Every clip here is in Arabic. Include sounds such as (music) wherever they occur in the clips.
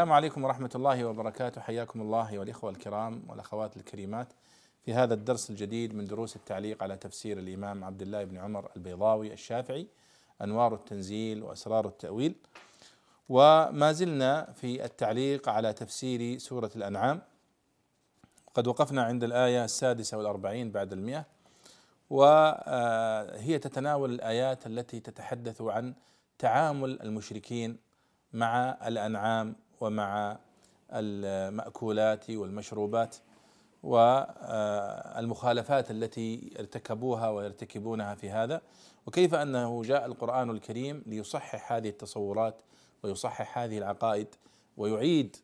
السلام عليكم ورحمة الله وبركاته. حياكم الله والإخوة الكرام والأخوات الكريمات في هذا الدرس الجديد من دروس التعليق على تفسير الإمام عبد الله بن عمر البيضاوي الشافعي أنوار التنزيل وأسرار التأويل. وما زلنا في التعليق على تفسير سورة الأنعام. قد وقفنا عند الآية السادسة والأربعين بعد المئة. وهي تتناول الآيات التي تتحدث عن تعامل المشركين مع الأنعام ومع المأكولات والمشروبات والمخالفات التي ارتكبوها ويرتكبونها في هذا. وكيف أنه جاء القرآن الكريم ليصحح هذه التصورات ويصحح هذه العقائد ويعيد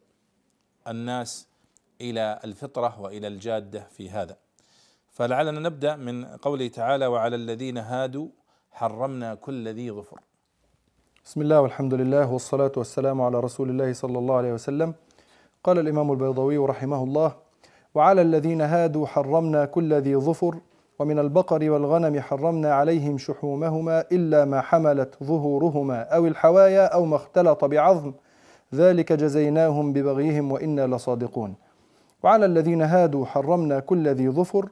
الناس إلى الفطرة وإلى الجادة في هذا. فلعلنا نبدأ من قوله تعالى وعلى الذين هادوا حرمنا كل ذي ظفر بسم الله والحمد لله والصلاة والسلام على رسول الله صلى الله عليه وسلم قال الإمام البيضوي رحمه الله وعلى الذين هادوا حرمنا كل ذي ظفر ومن البقر والغنم حرمنا عليهم شحومهما إلا ما حملت ظهورهما أو الحوايا أو ما اختلط بعظم ذلك جزيناهم ببغيهم وإنا لصادقون وعلى الذين هادوا حرمنا كل ذي ظفر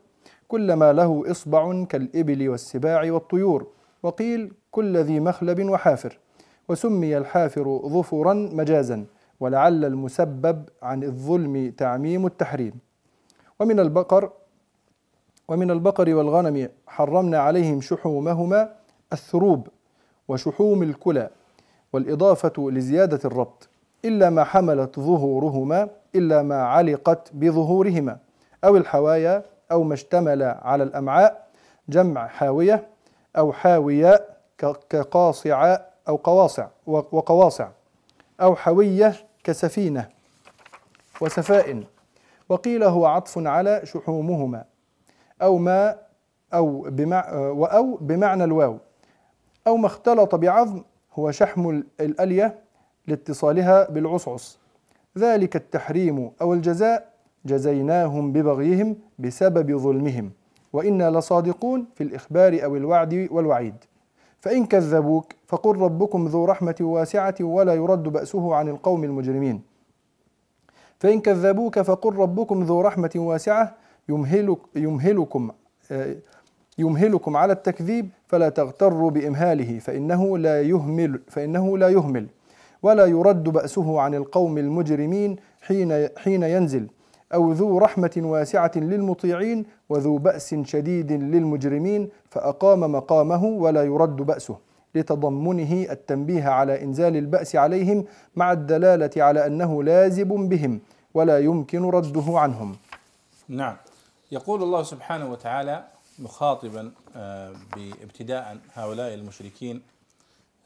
كل ما له إصبع كالإبل والسباع والطيور وقيل كل ذي مخلب وحافر وسمي الحافر ظفرا مجازا ولعل المسبب عن الظلم تعميم التحريم. ومن البقر ومن البقر والغنم حرمنا عليهم شحومهما الثروب وشحوم الكلى والإضافة لزيادة الربط إلا ما حملت ظهورهما إلا ما علقت بظهورهما أو الحوايا أو ما اشتمل على الأمعاء جمع حاوية أو حاوياء كقاصع أو قواصع وقواصع أو حوية كسفينة وسفائن وقيل هو عطف على شحومهما أو ما أو بمع أو بمعنى الواو أو ما اختلط بعظم هو شحم الألية لاتصالها بالعصعص. ذلك التحريم أو الجزاء جزيناهم ببغيهم بسبب ظلمهم وإنا لصادقون في الإخبار أو الوعد والوعيد. فإن كذبوك فقل ربكم ذو رحمة واسعة ولا يرد بأسه عن القوم المجرمين. فإن كذبوك فقل ربكم ذو رحمة واسعة يمهلك يمهلكم يمهلكم على التكذيب فلا تغتروا بإمهاله فإنه لا يهمل فإنه لا يهمل ولا يرد بأسه عن القوم المجرمين حين حين ينزل أو ذو رحمة واسعة للمطيعين وذو بأس شديد للمجرمين فأقام مقامه ولا يرد بأسه لتضمنه التنبيه على إنزال البأس عليهم مع الدلالة على أنه لازم بهم ولا يمكن رده عنهم. نعم. يقول الله سبحانه وتعالى مخاطبا بابتداء هؤلاء المشركين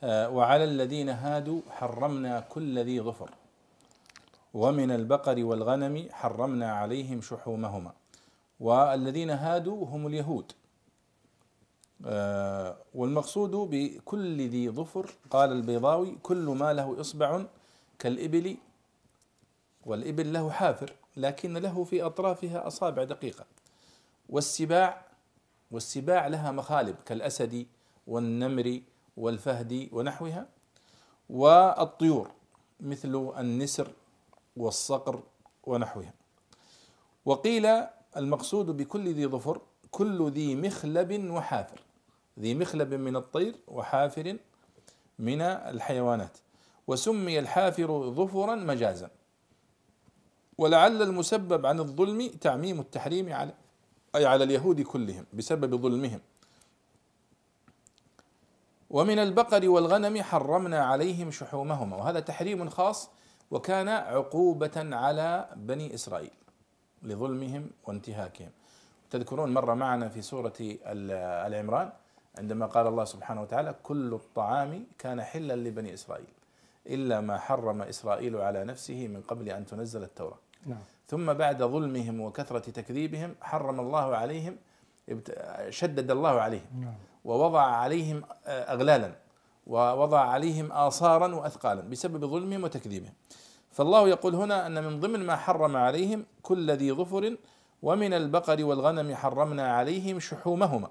وعلى الذين هادوا حرمنا كل ذي ظفر ومن البقر والغنم حرمنا عليهم شحومهما. والذين هادوا هم اليهود. والمقصود بكل ذي ظفر قال البيضاوي كل ما له إصبع كالإبل والإبل له حافر لكن له في أطرافها أصابع دقيقة. والسباع والسباع لها مخالب كالأسد والنمر والفهد ونحوها. والطيور مثل النسر والصقر ونحوها. وقيل المقصود بكل ذي ظفر كل ذي مخلب وحافر. ذي مخلب من الطير وحافر من الحيوانات. وسمي الحافر ظفرا مجازا. ولعل المسبب عن الظلم تعميم التحريم على أي على اليهود كلهم بسبب ظلمهم. ومن البقر والغنم حرمنا عليهم شحومهما. وهذا تحريم خاص وكان عقوبة على بني إسرائيل. لظلمهم وانتهاكهم تذكرون مرة معنا في سورة العمران عندما قال الله سبحانه وتعالى كل الطعام كان حلا لبني إسرائيل إلا ما حرم إسرائيل على نفسه من قبل أن تنزل التوراة نعم. ثم بعد ظلمهم وكثرة تكذيبهم حرم الله عليهم شدد الله عليهم نعم. ووضع عليهم أغلالا ووضع عليهم آثارا وأثقالا بسبب ظلمهم وتكذيبهم فالله يقول هنا أن من ضمن ما حرم عليهم كل ذي ظفر ومن البقر والغنم حرمنا عليهم شحومهما.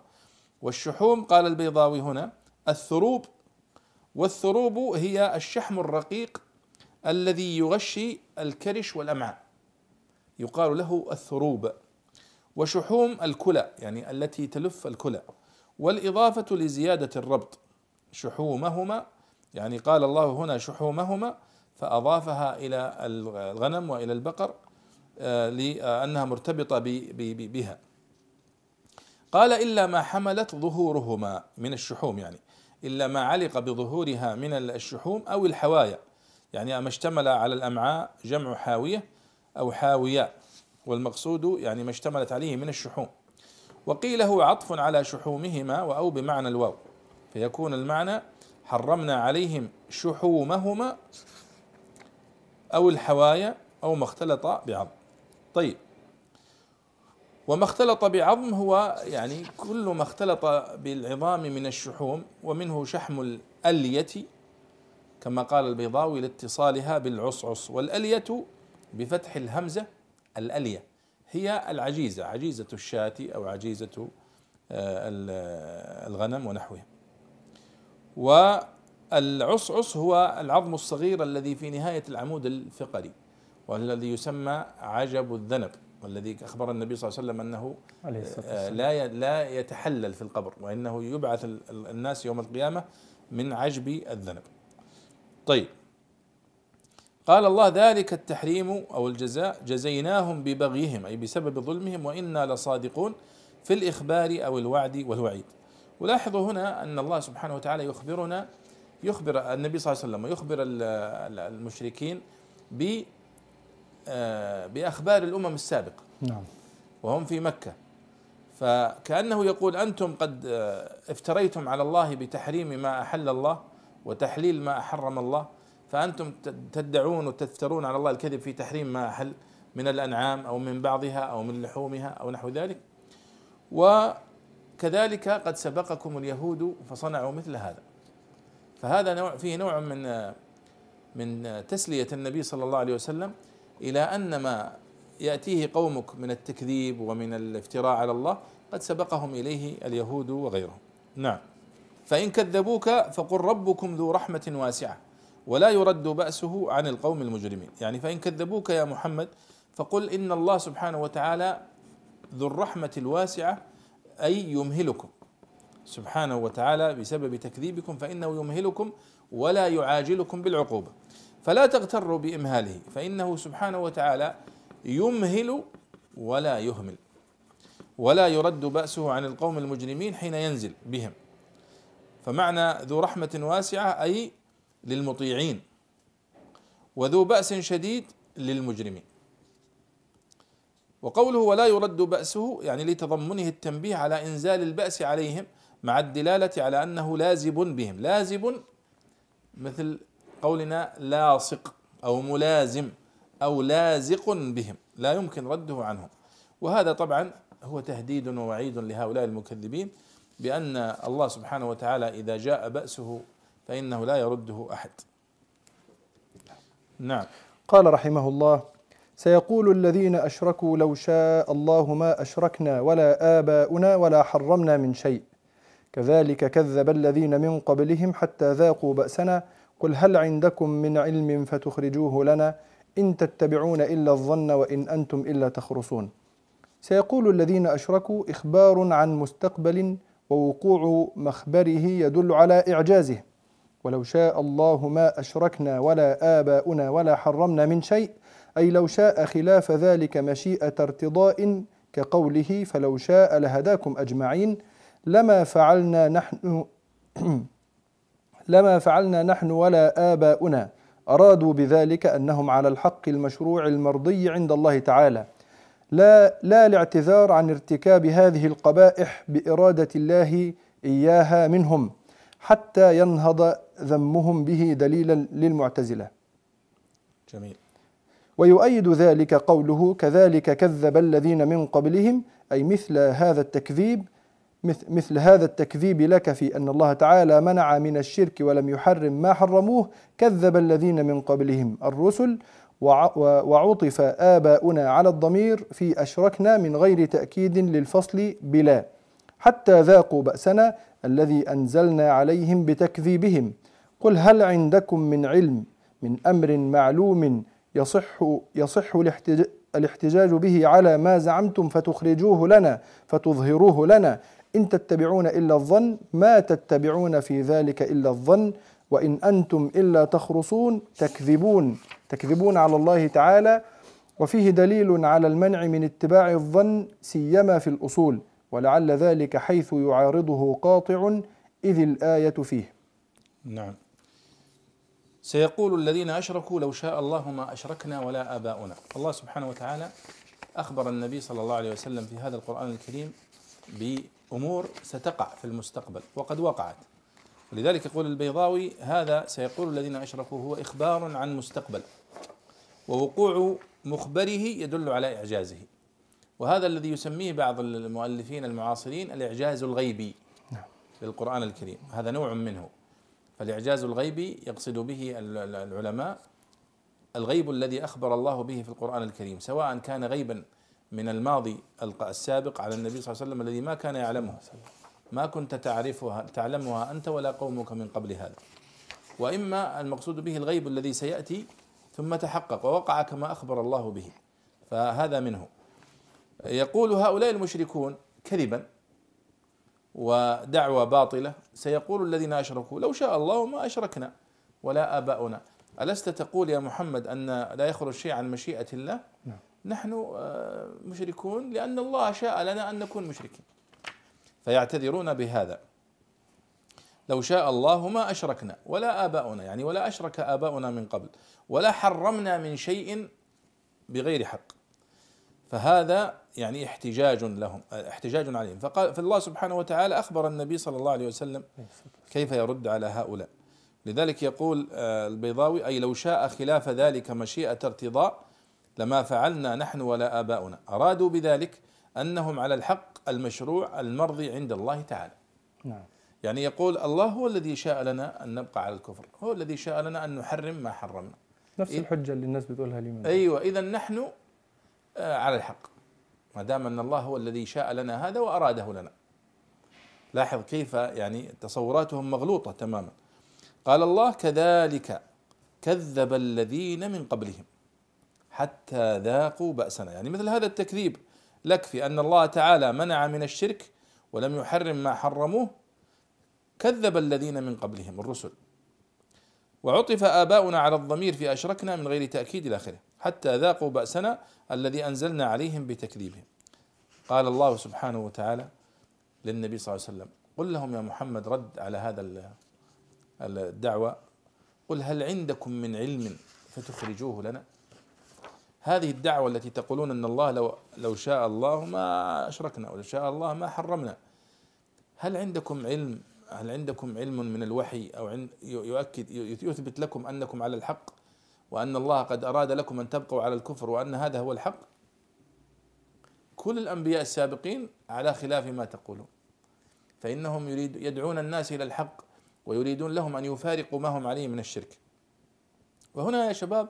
والشحوم قال البيضاوي هنا الثروب والثروب هي الشحم الرقيق الذي يغشي الكرش والأمعاء. يقال له الثروب. وشحوم الكلى يعني التي تلف الكلى. والإضافة لزيادة الربط شحومهما يعني قال الله هنا شحومهما فأضافها إلى الغنم وإلى البقر آه، لأنها مرتبطة بها. قال إلا ما حملت ظهورهما من الشحوم يعني إلا ما علق بظهورها من الشحوم أو الحوايا يعني ما اشتمل على الأمعاء جمع حاوية أو حاوية والمقصود يعني ما اشتملت عليه من الشحوم. وقيل هو عطف على شحومهما أو بمعنى الواو فيكون المعنى حرمنا عليهم شحومهما أو الحوايا أو ما اختلط بعظم. طيب. وما اختلط بعظم هو يعني كل ما اختلط بالعظام من الشحوم ومنه شحم الألية كما قال البيضاوي لاتصالها بالعصعص والألية بفتح الهمزة الألية. هي العجيزة عجيزة الشاة أو عجيزة آه، الغنم ونحوها. والعصعص هو العظم الصغير الذي في نهاية العمود الفقري والذي يسمى عجب الذنب والذي أخبر النبي صلى الله عليه وسلم أنه آه، لا لا يتحلل في القبر وإنه يبعث الناس يوم القيامة من عجب الذنب. طيب قال الله ذلك التحريم أو الجزاء جزيناهم ببغيهم أي بسبب ظلمهم وإنا لصادقون في الإخبار أو الوعد والوعيد. ولاحظوا هنا أن الله سبحانه وتعالى يخبرنا يخبر النبي صلى الله عليه وسلم ويخبر المشركين ب آه، بأخبار الأمم السابقة. نعم. وهم في مكة. فكأنه يقول أنتم قد آه، افتريتم على الله بتحريم ما أحل الله وتحليل ما أحرم الله فأنتم تدعون وتفترون على الله الكذب في تحريم ما أحل من الأنعام أو من بعضها أو من لحومها أو نحو ذلك. وكذلك قد سبقكم اليهود فصنعوا مثل هذا. فهذا نوع فيه نوع من من تسلية النبي صلى الله عليه وسلم إلى أن ما يأتيه قومك من التكذيب ومن الافتراء على الله قد سبقهم إليه اليهود وغيرهم. نعم. فإن كذبوك فقل ربكم ذو رحمة واسعة ولا يرد بأسه عن القوم المجرمين. يعني فإن كذبوك يا محمد فقل إن الله سبحانه وتعالى ذو الرحمة الواسعة أي يمهلكم. سبحانه وتعالى بسبب تكذيبكم فإنه يمهلكم ولا يعاجلكم بالعقوبة فلا تغتروا بإمهاله فإنه سبحانه وتعالى يمهل ولا يهمل ولا يرد بأسه عن القوم المجرمين حين ينزل بهم. فمعنى ذو رحمة واسعة أي للمطيعين وذو بأس شديد للمجرمين. وقوله ولا يرد بأسه يعني لتضمنه التنبيه على إنزال البأس عليهم مع الدلالة على أنه لازب بهم. لازب مثل قولنا لاصق أو ملازم أو لازق بهم. لا يمكن رده عنهم وهذا طبعا هو تهديد ووعيد لهؤلاء المكذبين بأن الله سبحانه وتعالى إذا جاء بأسه فإنه لا يرده أحد. نعم. قال رحمه الله سيقول الذين أشركوا لو شاء الله ما أشركنا ولا آباؤنا ولا حرمنا من شيء. كذلك كذب الذين من قبلهم حتى ذاقوا بأسنا. قل هل عندكم من علم فتخرجوه لنا؟ إن تتبعون إلا الظن وإن أنتم إلا تخرصون. سيقول الذين أشركوا إخبار عن مستقبل ووقوع مخبره يدل على إعجازه. ولو شاء الله ما أشركنا ولا آباؤنا ولا حرمنا من شيء أي لو شاء خلاف ذلك مشيئة ارتضاء كقوله فلو شاء لهداكم أجمعين. لما فعلنا نحن (clears throat) لما فعلنا نحن ولا آباؤنا أرادوا بذلك أنهم على الحق المشروع المرضي عند الله تعالى. لا لا الاعتذار عن ارتكاب هذه القبائح بإرادة الله إياها منهم حتى ينهض ذمهم به دليلا للمعتزلة. جميل. ويؤيد ذلك قوله كذلك كذب الذين من قبلهم أي مثل هذا التكذيب مثل هذا التكذيب لك في أن الله تعالى منع من الشرك ولم يحرم ما حرموه كذب الذين من قبلهم الرسل وعطف آباؤنا على الضمير في أشركنا من غير تأكيد للفصل بلا حتى ذاقوا بأسنا الذي أنزلنا عليهم بتكذيبهم. قل هل عندكم من علم من أمر معلوم يصح يصح الاحتج- الاحتجاج به على ما زعمتم فتخرجوه لنا فتظهروه لنا؟ إن تتبعون إلا الظن ما تتبعون في ذلك إلا الظن وإن أنتم إلا تخرصون تكذبون. تكذبون على الله تعالى وفيه دليل على المنع من اتباع الظن سيما في الأصول ولعل ذلك حيث يعارضه قاطع إذ الآية فيه. نعم. سيقول الذين أشركوا لو شاء الله ما أشركنا ولا آباؤنا. الله سبحانه وتعالى أخبر النبي صلى الله عليه وسلم في هذا القرآن الكريم بأمور ستقع في المستقبل وقد وقعت. ولذلك يقول البيضاوي هذا سيقول الذين اشركوا هو إخبار عن مستقبل. ووقوع مخبره يدل على إعجازه. وهذا الذي يسميه بعض المؤلفين المعاصرين الإعجاز الغيبي للقران الكريم. هذا نوع منه. فالإعجاز الغيبي يقصد به ال- ال- العلماء الغيب الذي أخبر الله به في القرآن الكريم سواء كان غيبا من الماضي السابق على النبي صلى الله عليه وسلم الذي ما كان يعلمه. ما كنت تعرفها تعلمها أنت ولا قومك من قبل هذا. وإما المقصود به الغيب الذي سيأتي ثم تحقق ووقع كما أخبر الله به. فهذا منه. يقول هؤلاء المشركون كذبا ودعوة باطلة. سيقول الذين أشركوا لو شاء الله ما أشركنا ولا آباؤنا. ألست تقول يا محمد أن لا يخرج شيء عن مشيئة الله؟ نعم. نحن آه، مشركون لأن الله شاء لنا أن نكون مشركين. فيعتذرون بهذا. لو شاء الله ما أشركنا ولا آباؤنا يعني ولا أشرك آباؤنا من قبل ولا حرمنا من شيء بغير حق. فهذا يعني احتجاج لهم احتجاج عليهم. فقال فالله سبحانه وتعالى أخبر النبي صلى الله عليه وسلم كيف يرد على هؤلاء. لذلك يقول آه، البيضاوي أي لو شاء خلاف ذلك مشيئة ارتضاء لما فعلنا نحن ولا آباؤنا. أرادوا بذلك أنهم على الحق المشروع المرضي عند الله تعالى. نعم. يعني يقول الله هو الذي شاء لنا أن نبقى على الكفر. هو الذي شاء لنا أن نحرم ما حرمنا. نفس إيه؟ الحجة اللي الناس بتقولها اليومين. أيوه إذا نحن آه، على الحق. ما دام أن الله هو الذي شاء لنا هذا وأراده لنا. لاحظ كيف يعني تصوراتهم مغلوطة تماما. قال الله كذلك كذب الذين من قبلهم. حتى ذاقوا بأسنا. يعني مثل هذا التكذيب لك في أن الله تعالى منع من الشرك ولم يحرم ما حرموه كذب الذين من قبلهم الرسل. وعطف آباؤنا على الضمير في أشركنا من غير تأكيد إلى آخره حتى ذاقوا بأسنا الذي أنزلنا عليهم بتكذيبهم. قال الله سبحانه وتعالى للنبي صلى الله عليه وسلم قل لهم يا محمد رد على هذا ال- الدعوة قل هل عندكم من علم فتخرجوه لنا؟ هذه الدعوة التي تقولون أن الله لو لو شاء الله ما أشركنا ولو شاء الله ما حرمنا. هل عندكم علم؟ هل عندكم علم من الوحي؟ أو عن يؤكد يثبت لكم أنكم على الحق وأن الله قد أراد لكم أن تبقوا على الكفر وأن هذا هو الحق؟ كل الأنبياء السابقين على خلاف ما تقولون. فإنهم يريد يدعون الناس إلى الحق ويريدون لهم أن يفارقوا ما هم عليه من الشرك. وهنا يا شباب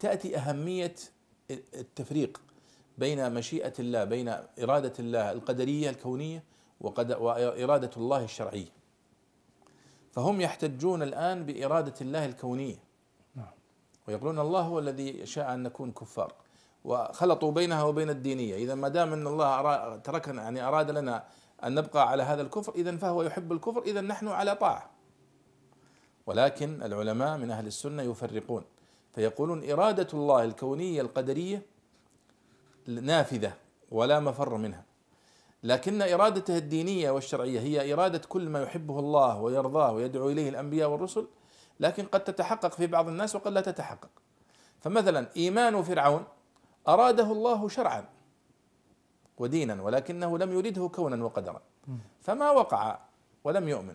تأتي أهمية التفريق بين مشيئة الله بين إرادة الله القدرية الكونية وقد وإرادة الله الشرعية. فهم يحتجون الآن بإرادة الله الكونية. نعم. ويقولون الله هو الذي شاء أن نكون كفار. وخلطوا بينها وبين الدينية. إذا ما دام أن الله تركنا يعني أراد لنا أن نبقى على هذا الكفر إذا فهو يحب الكفر إذا نحن على طاعة. ولكن العلماء من أهل السنة يفرقون. فيقولون إرادة الله الكونية القدرية نافذة ولا مفر منها. لكن إرادته الدينية والشرعية هي إرادة كل ما يحبه الله ويرضاه ويدعو إليه الأنبياء والرسل لكن قد تتحقق في بعض الناس وقد لا تتحقق. فمثلا إيمان فرعون أراده الله شرعا ودينا ولكنه لم يرده كونا وقدرا. فما وقع ولم يؤمن.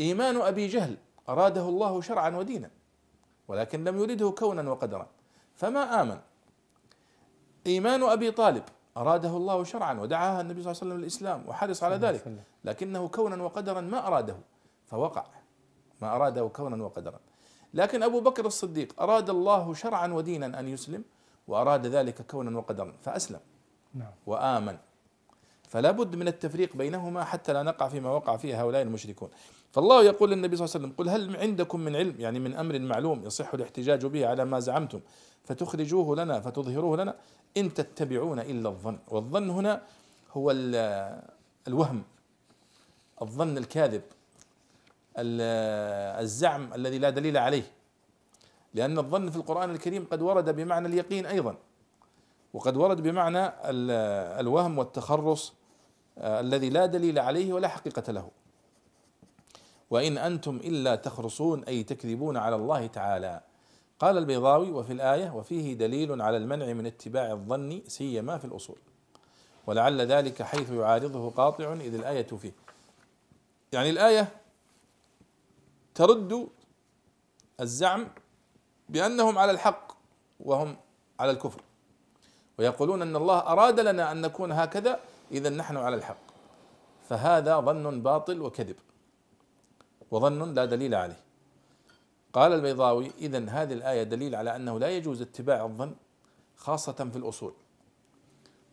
إيمان أبي جهل أراده الله شرعا ودينا. ولكن لم يرده كونا وقدرا. فما آمن؟ إيمان أبي طالب. أراده الله شرعا ودعاها النبي صلى الله عليه وسلم للإسلام وحرص على ذلك. لكنه كونا وقدرا ما أراده. فوقع. ما أراده كونا وقدرا. لكن أبو بكر الصديق أراد الله شرعا ودينا أن يسلم وأراد ذلك كونا وقدرا فأسلم. نعم. وآمن. فلا بد من التفريق بينهما حتى لا نقع فيما وقع فيه هؤلاء المشركون. فالله يقول للنبي صلى الله عليه وسلم قل هل عندكم من علم؟ يعني من أمر معلوم يصح الاحتجاج به على ما زعمتم. فتخرجوه لنا فتظهروه لنا. إن تتبعون إلا الظن. والظن هنا هو الوهم الظن الكاذب الزعم الذي لا دليل عليه. لأن الظن في القرآن الكريم قد ورد بمعنى اليقين أيضا. وقد ورد بمعنى الوهم والتخرص الذي لا دليل عليه ولا حقيقة له. وإن أنتم إلا تخرصون أي تكذبون على الله تعالى. قال البيضاوي وفي الآية وفيه دليل على المنع من اتباع الظن سيما في الأصول. ولعل ذلك حيث يعارضه قاطع إذ الآية فيه. يعني الآية ترد الزعم بأنهم على الحق وهم على الكفر. ويقولون أن الله أراد لنا أن نكون هكذا إذا نحن على الحق. فهذا ظن باطل وكذب. وظن لا دليل عليه. قال البيضاوي إذا هذه الآية دليل على أنه لا يجوز اتباع الظن خاصة في الأصول.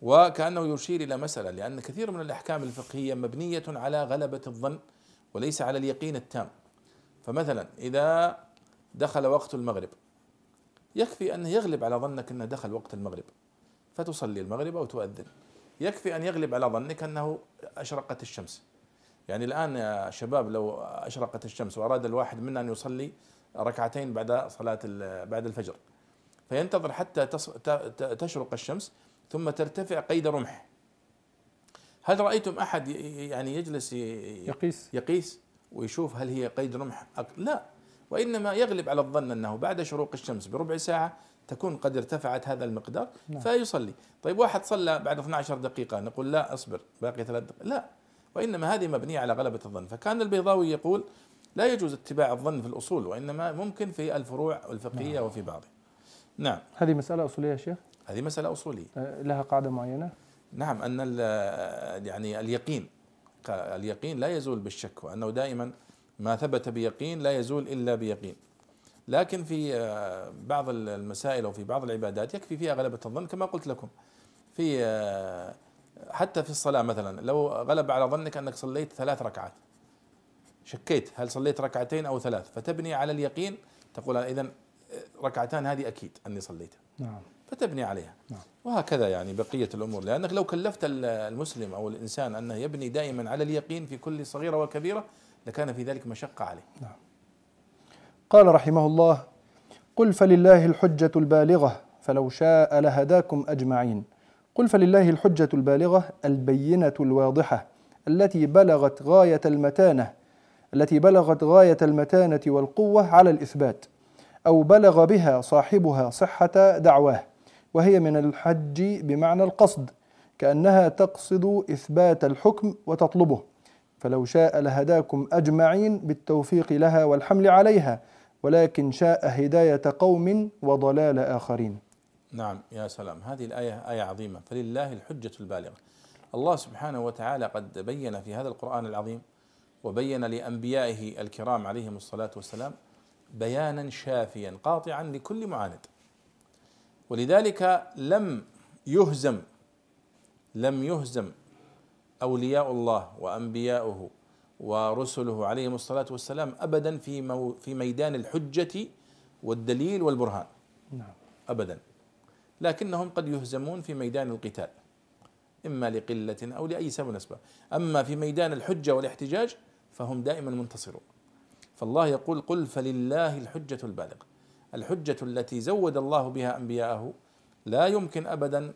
وكأنه يشير إلى مسألة لأن كثير من الأحكام الفقهية مبنية على غلبة الظن وليس على اليقين التام. فمثلا إذا دخل وقت المغرب يكفي أن يغلب على ظنك أنه دخل وقت المغرب فتصلي المغرب أو تؤذن. يكفي أن يغلب على ظنك أنه أشرقت الشمس. يعني الآن يا شباب لو أشرقت الشمس وأراد الواحد منا أن يصلي ركعتين بعد صلاة بعد الفجر فينتظر حتى تشرق الشمس ثم ترتفع قيد رمح. هل رأيتم أحد يعني يجلس يقيس؟ يقيس ويشوف هل هي قيد رمح لا. وإنما يغلب على الظن أنه بعد شروق الشمس بربع ساعة تكون قد ارتفعت هذا المقدار نعم. فيصلي. طيب واحد صلى بعد 12 دقيقة نقول لا اصبر باقي ثلاث دقائق لا. وإنما هذه مبنية على غلبة الظن. فكان البيضاوي يقول لا يجوز اتباع الظن في الأصول وإنما ممكن في الفروع الفقهية نعم. وفي بعضها نعم. هذه مسألة أصولية يا شيخ؟ هذه مسألة أصولية. أه، لها قاعدة معينة؟ نعم أن يعني اليقين اليقين لا يزول بالشك وأنه دائما ما ثبت بيقين لا يزول إلا بيقين. لكن في آه، بعض المسائل وفي بعض العبادات يكفي فيها غلبة الظن كما قلت لكم. في آه، حتى في الصلاة مثلا لو غلب على ظنك أنك صليت ثلاث ركعات شكيت هل صليت ركعتين أو ثلاث فتبني على اليقين تقول إذا آه، ركعتان هذه أكيد أني صليتها. نعم. فتبني عليها. نعم. وهكذا يعني بقية الأمور. لأنك لو كلفت المسلم أو الإنسان أنه يبني دائما على اليقين في كل صغيرة وكبيرة لكان في ذلك مشقة عليه. نعم. قال رحمه الله قل فلله الحجة البالغة فلو شاء لهداكم أجمعين. قل فلله الحجة البالغة البينة الواضحة التي بلغت غاية المتانة التي بلغت غاية المتانة والقوة على الإثبات أو بلغ بها صاحبها صحة دعواه وهي من الحج بمعنى القصد كأنها تقصد إثبات الحكم وتطلبه. فلو شاء لهداكم أجمعين بالتوفيق لها والحمل عليها ولكن شاء هداية قوم وضلال آخرين. نعم يا سلام. هذه الآية آية عظيمة. فلله الحجة البالغة. الله سبحانه وتعالى قد بين في هذا القرآن العظيم وبين لأنبيائه الكرام عليهم الصلاة والسلام بيانا شافيا قاطعا لكل معاند. ولذلك لم يهزم لم يهزم أولياء الله وأنبياؤه ورسله عليهم الصلاة والسلام ابدا في مو في ميدان الحجة والدليل والبرهان. نعم. ابدا. لكنهم قد يهزمون في ميدان القتال إما لقلة أو لأي سبب اسباب أما في ميدان الحجة والاحتجاج فهم دائما منتصرون. فالله يقول قل فلله الحجة البالغة. الحجة التي زود الله بها أنبياءه لا يمكن ابدا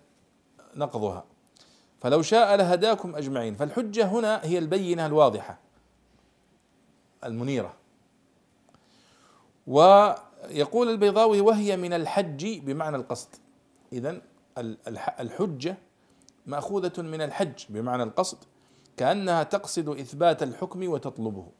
نقضها. فلو شاء لهداكم أجمعين. فالحجة هنا هي البينة الواضحة. المنيرة. ويقول البيضاوي وهي من الحج بمعنى القصد. اذا الحجة مأخوذة من الحج بمعنى القصد كأنها تقصد إثبات الحكم وتطلبه.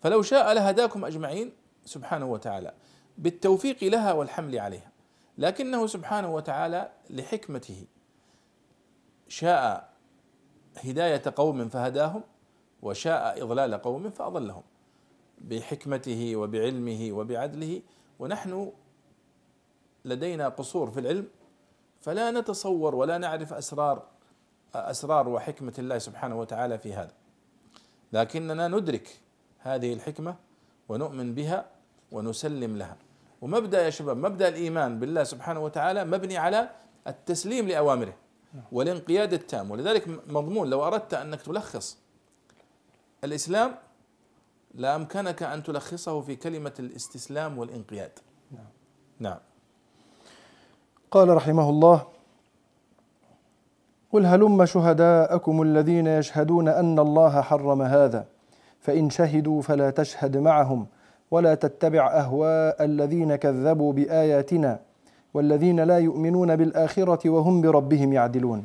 فلو شاء لهداكم أجمعين سبحانه وتعالى بالتوفيق لها والحمل عليها. لكنه سبحانه وتعالى لحكمته شاء هداية قوم فهداهم وشاء إضلال قوم فأضلهم. بحكمته وبعلمه وبعدله ونحن لدينا قصور في العلم فلا نتصور ولا نعرف أسرار أسرار وحكمة الله سبحانه وتعالى في هذا. لكننا ندرك هذه الحكمة ونؤمن بها ونسلم لها. ومبدأ يا شباب مبدأ الإيمان بالله سبحانه وتعالى مبني على التسليم لأوامره والانقياد التام. ولذلك مضمون لو أردت أنك تلخص الإسلام لامكنك أن تلخصه في كلمة الاستسلام والانقياد. نعم, نعم. قال رحمه الله قل هلم شهداءكم الذين يشهدون أن الله حرم هذا؟ فإن شهدوا فلا تشهد معهم ولا تتبع أهواء الذين كذبوا بآياتنا والذين لا يؤمنون بالآخرة وهم بربهم يعدلون.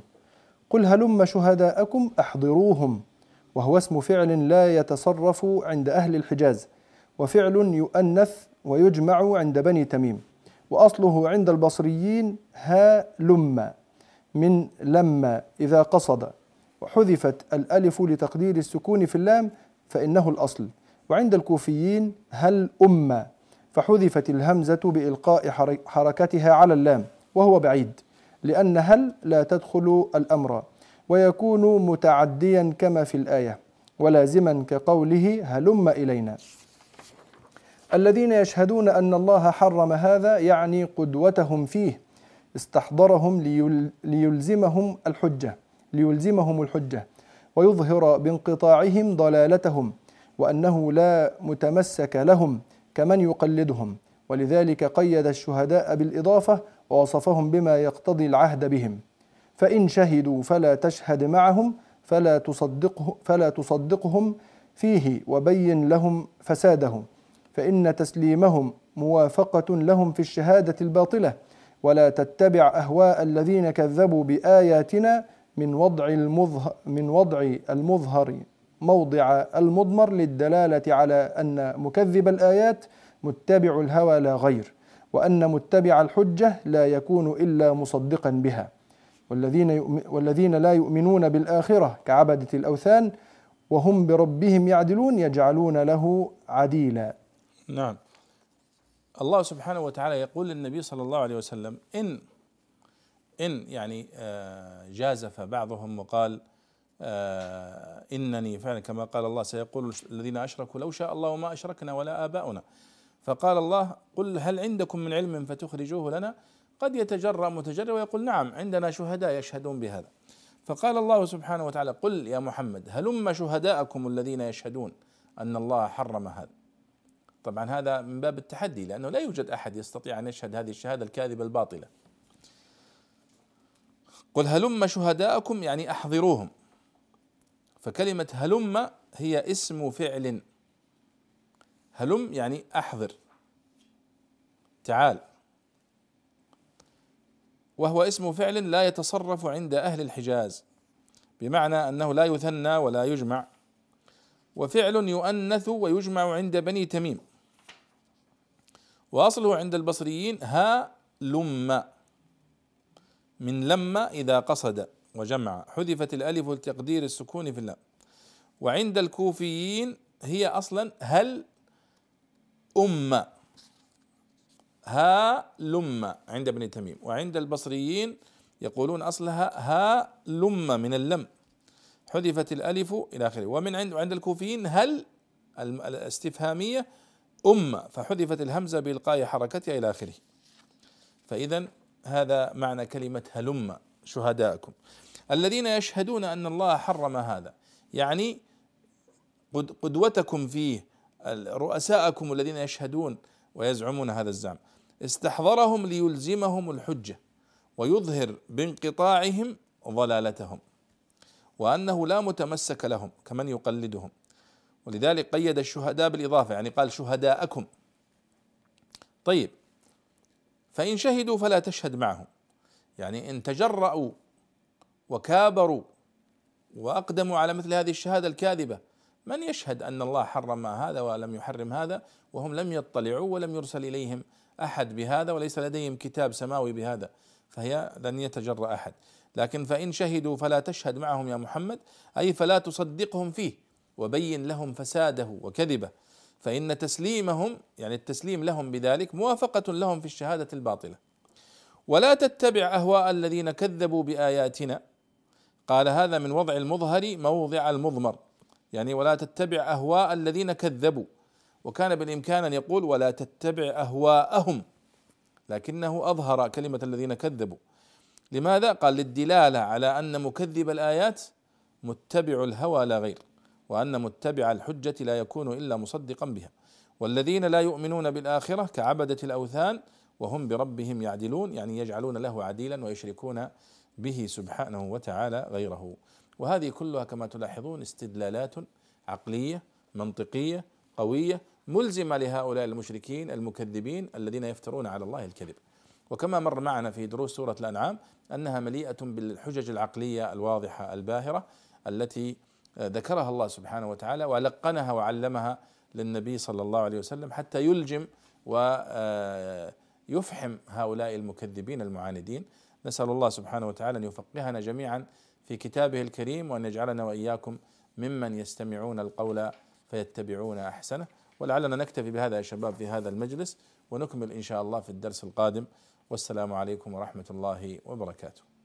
قل هلم شهداءكم؟ أحضروهم. وهو اسم فعل لا يتصرف عند أهل الحجاز وفعل يؤنث ويجمع عند بني تميم وأصله عند البصريين ها لم من لما إذا قصد وحذفت الألف لتقدير السكون في اللام فإنه الأصل وعند الكوفيين هل أم فحذفت الهمزة بإلقاء حركتها على اللام وهو بعيد لأن هل لا تدخل الأمر. ويكون متعديا كما في الآية ولازما كقوله هلم إلينا. الذين يشهدون أن الله حرم هذا يعني قدوتهم فيه استحضرهم ليلزمهم الحجة ليلزمهم الحجة ويظهر بانقطاعهم ضلالتهم وأنه لا متمسك لهم كمن يقلدهم. ولذلك قيد الشهداء بالإضافة ووصفهم بما يقتضي العهد بهم. فإن شهدوا فلا تشهد معهم فلا تصدقه فلا تصدقهم فيه وبين لهم فسادهم. فإن تسليمهم موافقة لهم في الشهادة الباطلة. ولا تتبع أهواء الذين كذبوا بآياتنا من وضع المظهر من وضع المظهر موضع المضمر للدلالة على أن مكذب الآيات متبع الهوى لا غير وأن متبع الحجة لا يكون إلا مصدقا بها. والذين والذين لا يؤمنون بالآخرة كعبدة الأوثان وهم بربهم يعدلون يجعلون له عديلا. نعم. الله سبحانه وتعالى يقول للنبي صلى الله عليه وسلم ان إن يعني آه، جازف بعضهم وقال آه إنني فعلا كما قال الله سيقول الذين أشركوا لو شاء الله ما أشركنا ولا آباؤنا. فقال الله قل هل عندكم من علم فتخرجوه لنا؟ قد يتجرأ متجرأ ويقول نعم عندنا شهداء يشهدون بهذا. فقال الله سبحانه وتعالى قل يا محمد هلم شهداءكم الذين يشهدون أن الله حرم هذا؟ طبعا هذا من باب التحدي لأنه لا يوجد أحد يستطيع أن يشهد هذه الشهادة الكاذبة الباطلة. قل هلم شهداءكم يعني أحضروهم. فكلمة هلم هي اسم فعل. هلم يعني أحضر. تعال. وهو اسم فعل لا يتصرف عند أهل الحجاز بمعنى أنه لا يثنى ولا يجمع. وفعل يؤنث ويجمع عند بني تميم. وأصله عند البصريين ها لم من لما إذا قصد وجمع. حذفت الألف لتقدير السكون في اللام. وعند الكوفيين هي أصلا هل أم. ها لم عند ابن تميم وعند البصريين يقولون أصلها ها لم من اللم حذفت الألف إلى آخره. ومن عند عند الكوفيين هل الاستفهامية أم فحذفت الهمزة بإلقاء حركتها إلى آخره. فإذا هذا معنى كلمة هلم شهداءكم. الذين يشهدون أن الله حرم هذا يعني قدوتكم فيه رؤساءكم الذين يشهدون ويزعمون هذا الزعم. استحضرهم ليلزمهم الحجة ويظهر بانقطاعهم ضلالتهم وأنه لا متمسك لهم كمن يقلدهم. ولذلك قيد الشهداء بالإضافة يعني قال شهداءكم. طيب فإن شهدوا فلا تشهد معهم. يعني إن تجرأوا وكابروا وأقدموا على مثل هذه الشهادة الكاذبة من يشهد أن الله حرم هذا ولم يحرم هذا وهم لم يطلعوا ولم يرسل إليهم أحد بهذا وليس لديهم كتاب سماوي بهذا فهي لن يتجرأ أحد. لكن فإن شهدوا فلا تشهد معهم يا محمد أي فلا تصدقهم فيه وبين لهم فساده وكذبه. فإن تسليمهم يعني التسليم لهم بذلك موافقة لهم في الشهادة الباطلة. ولا تتبع أهواء الذين كذبوا بآياتنا. قال هذا من وضع المظهر موضع المضمر. يعني ولا تتبع أهواء الذين كذبوا. وكان بالإمكان أن يقول ولا تتبع أهواءهم. لكنه أظهر كلمة الذين كذبوا. لماذا؟ قال للدلالة على أن مكذب الآيات متبع الهوى لا غير وأن متبع الحجة لا يكون إلا مصدقا بها. والذين لا يؤمنون بالآخرة كعبدة الأوثان وهم بربهم يعدلون يعني يجعلون له عديلا ويشركون به سبحانه وتعالى غيره. وهذه كلها كما تلاحظون استدلالات عقلية منطقية قوية ملزمة لهؤلاء المشركين المكذبين الذين يفترون على الله الكذب. وكما مر معنا في دروس سورة الأنعام أنها مليئة بالحجج العقلية الواضحة الباهرة التي ذكرها الله سبحانه وتعالى ولقنها وعلمها للنبي صلى الله عليه وسلم حتى يلجم ويفحم هؤلاء المكذبين المعاندين. نسأل الله سبحانه وتعالى أن يفقهنا جميعا في كتابه الكريم وأن يجعلنا وإياكم ممن يستمعون القول فيتبعون أحسنه. ولعلنا نكتفي بهذا يا شباب في هذا المجلس ونكمل إن شاء الله في الدرس القادم. والسلام عليكم ورحمة الله وبركاته.